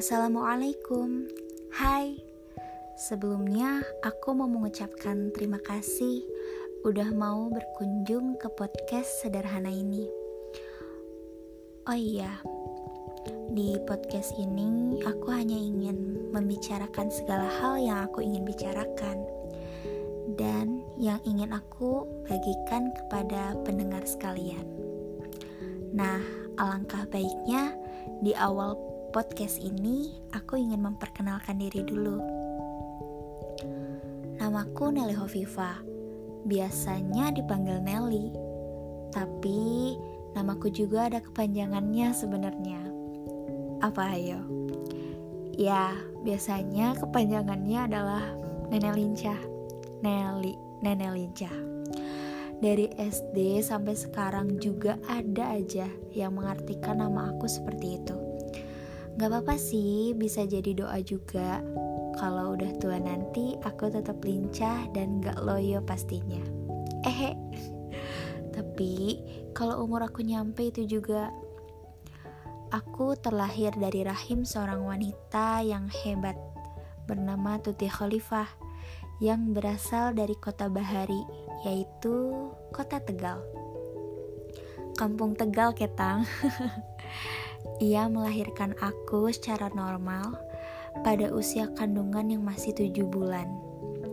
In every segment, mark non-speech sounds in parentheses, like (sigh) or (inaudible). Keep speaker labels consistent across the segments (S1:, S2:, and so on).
S1: Assalamualaikum. Hai. Sebelumnya aku mau mengucapkan terima kasih Udah mau berkunjung ke podcast sederhana ini. Oh iya Di podcast ini aku hanya ingin membicarakan segala hal yang aku ingin bicarakan. Dan yang ingin aku bagikan kepada pendengar sekalian. Nah, alangkah baiknya di awal podcast ini aku ingin memperkenalkan diri dulu. Namaku Nelly Hovifa. Biasanya dipanggil Nelly. Tapi namaku juga ada kepanjangannya sebenarnya. Apa ayo? Ya, biasanya kepanjangannya adalah Nenek Lincah. Nelly, Nenek Lincah. Dari SD sampai sekarang juga ada aja yang mengartikan nama aku seperti itu. Gak apa-apa sih, bisa jadi doa juga. Kalau udah tua nanti, aku tetap lincah dan gak loyo pastinya. Eh, tapi kalau umur aku nyampe itu juga Aku terlahir dari rahim seorang wanita yang hebat bernama Tuti Khalifah yang berasal dari kota Bahari, yaitu kota Tegal. Kampung Tegal, Ketang. (laughs) Ia melahirkan aku secara normal pada usia kandungan yang masih tujuh bulan.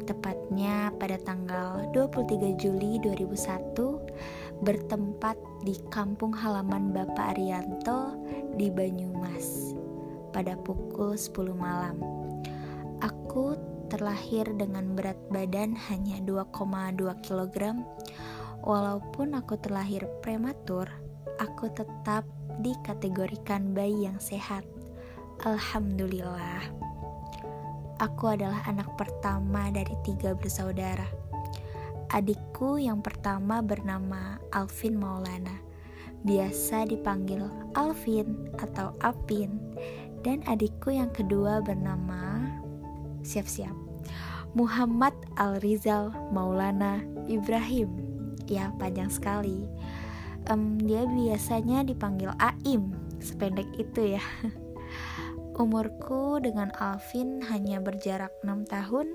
S1: Tepatnya pada tanggal 23 Juli 2001 bertempat di kampung halaman Bapak Arianto di Banyumas pada pukul 10 malam. Aku terlahir dengan berat badan hanya 2,2 kg. Walaupun aku terlahir prematur, aku tetap dikategorikan bayi yang sehat. Alhamdulillah. Aku adalah anak pertama dari tiga bersaudara. Adikku yang pertama bernama Alvin Maulana. Biasa dipanggil Alvin atau Apin. Dan adikku yang kedua bernama siap-siap Muhammad Al-Rizal Maulana Ibrahim. Ya, panjang sekali um, dia biasanya dipanggil Aim, sependek itu ya. (laughs) Umurku dengan Alvin hanya berjarak 6 tahun,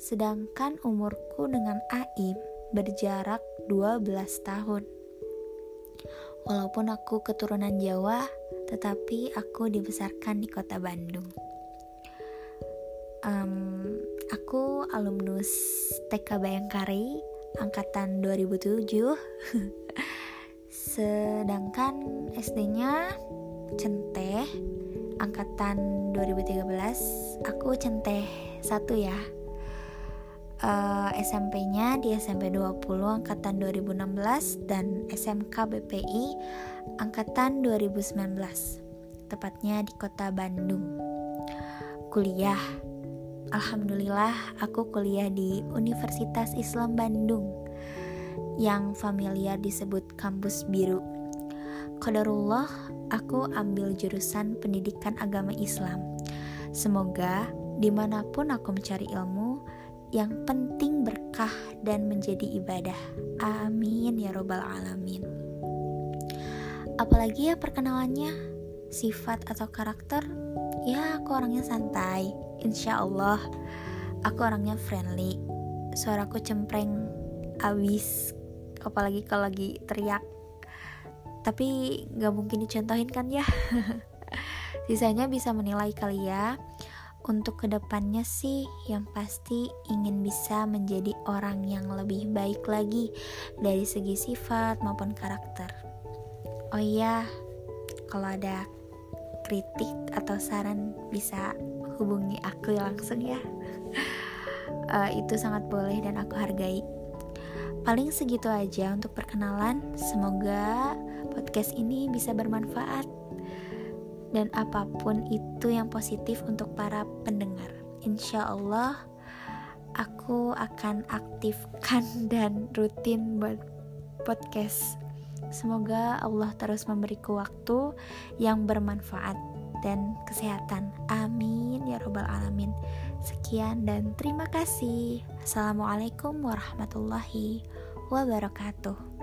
S1: sedangkan umurku dengan Aim berjarak 12 tahun. Walaupun aku keturunan Jawa, tetapi aku dibesarkan di kota Bandung. Um, aku alumnus TK Bayangkari angkatan 2007 (laughs) Sedangkan SD-nya Centeh angkatan 2013 aku Centeh satu ya. Uh, eh, SMP-nya di SMP 20 angkatan 2016 dan SMK BPI angkatan 2019. Tepatnya di Kota Bandung. Kuliah. Alhamdulillah aku kuliah di Universitas Islam Bandung yang familiar disebut kampus biru. Qadarullah, aku ambil jurusan pendidikan agama Islam. Semoga di mana pun aku mencari ilmu, yang penting berkah dan menjadi ibadah. Amin ya robbal alamin. Apalagi ya perkenalannya, sifat atau karakter, ya aku orangnya santai. Insya Allah, aku orangnya friendly. Suaraku cempreng abis apalagi kalau lagi teriak. Tapi nggak mungkin dicontohin kan ya. (laughs) Sisanya bisa menilai kali ya. Untuk ke depannya sih yang pasti ingin bisa menjadi orang yang lebih baik lagi dari segi sifat maupun karakter. Oh iya kalau ada kritik atau saran bisa hubungi aku langsung ya. Uh, (laughs) itu sangat boleh dan aku hargai Paling segitu aja untuk perkenalan. Semoga podcast ini bisa bermanfaat dan apa pun itu yang positif untuk para pendengar. Insya Allah, aku akan aktifkan (laughs) dan rutin buat podcast. Semoga Allah terus memberiku waktu yang bermanfaat dan kesehatan. Amin ya Robbal 'Alamin. Sekian dan terima kasih. Assalamualaikum warahmatullahi wabarakatuh.